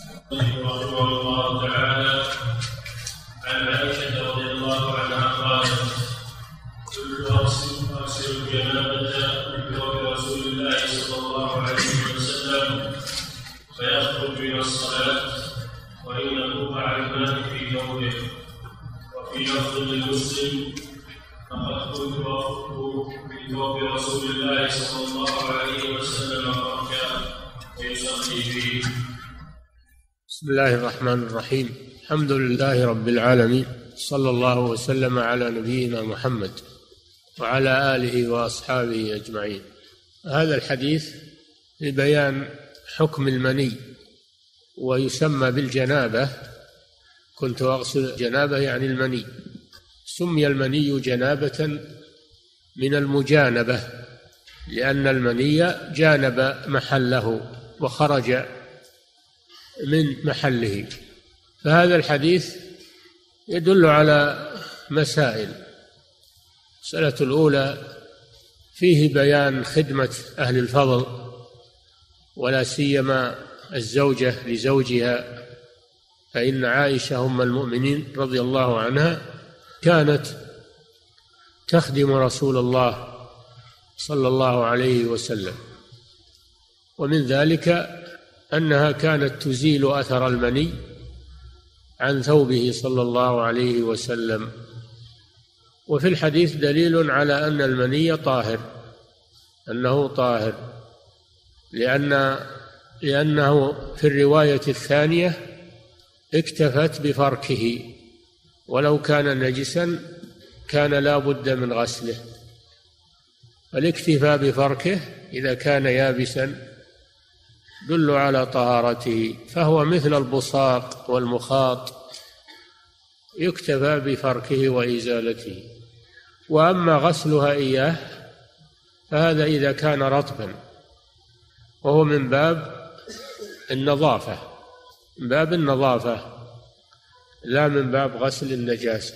رحمه الله تعالى عن عائشة رضي الله عنها قالت كل أغسل أغسل الجنابة من ثوب رسول الله صلى الله عليه وسلم فيخرج إلى الصلاة وإنه على الماء في ثوبه وفي لفظ لمسلم فقد كنت أخرج في ثوب رسول الله صلى الله عليه وسلم فرجا فيصلي فيه بسم الله الرحمن الرحيم. الحمد لله رب العالمين. صلى الله وسلم على نبينا محمد وعلى آله وأصحابه أجمعين. هذا الحديث لبيان حكم المني ويسمى بالجنابة. كنت أغسل الجنابه يعني المني. سمي المني جنابة من المجانبة لأن المني جانب محله وخرج من محله. فهذا الحديث يدل على مسائل. المسألة الأولى فيه بيان خدمة أهل الفضل ولا سيما الزوجة لزوجها. فإن عائشة أم المؤمنين رضي الله عنها كانت تخدم رسول الله صلى الله عليه وسلم. ومن ذلك أنها كانت تزيل أثر المني عن ثوبه صلى الله عليه وسلم. وفي الحديث دليل على أن المني طاهر أنه طاهر لأن لأنه في الرواية الثانية اكتفت بفركه. ولو كان نجسا كان لا بد من غسله. فالاكتفاء بفركه إذا كان يابسا يدل على طهارته فهو مثل البصاق والمخاط. يكتفى بفركه وإزالته. وأما غسلها إياه فهذا إذا كان رطبا. وهو من باب النظافة. من باب النظافة لا من باب غسل النجاسة.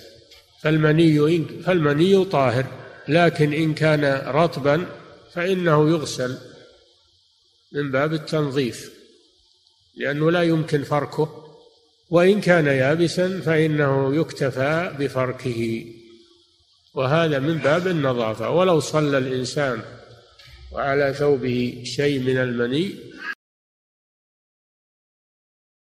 فالمني فالمني طاهر لكن إن كان رطبا فإنه يغسل. من باب التنظيف لأنه لا يمكن فركه وإن كان يابسا فإنه يكتفى بفركه. وهذا من باب النظافة. ولو صلى الإنسان وعلى ثوبه شيء من المني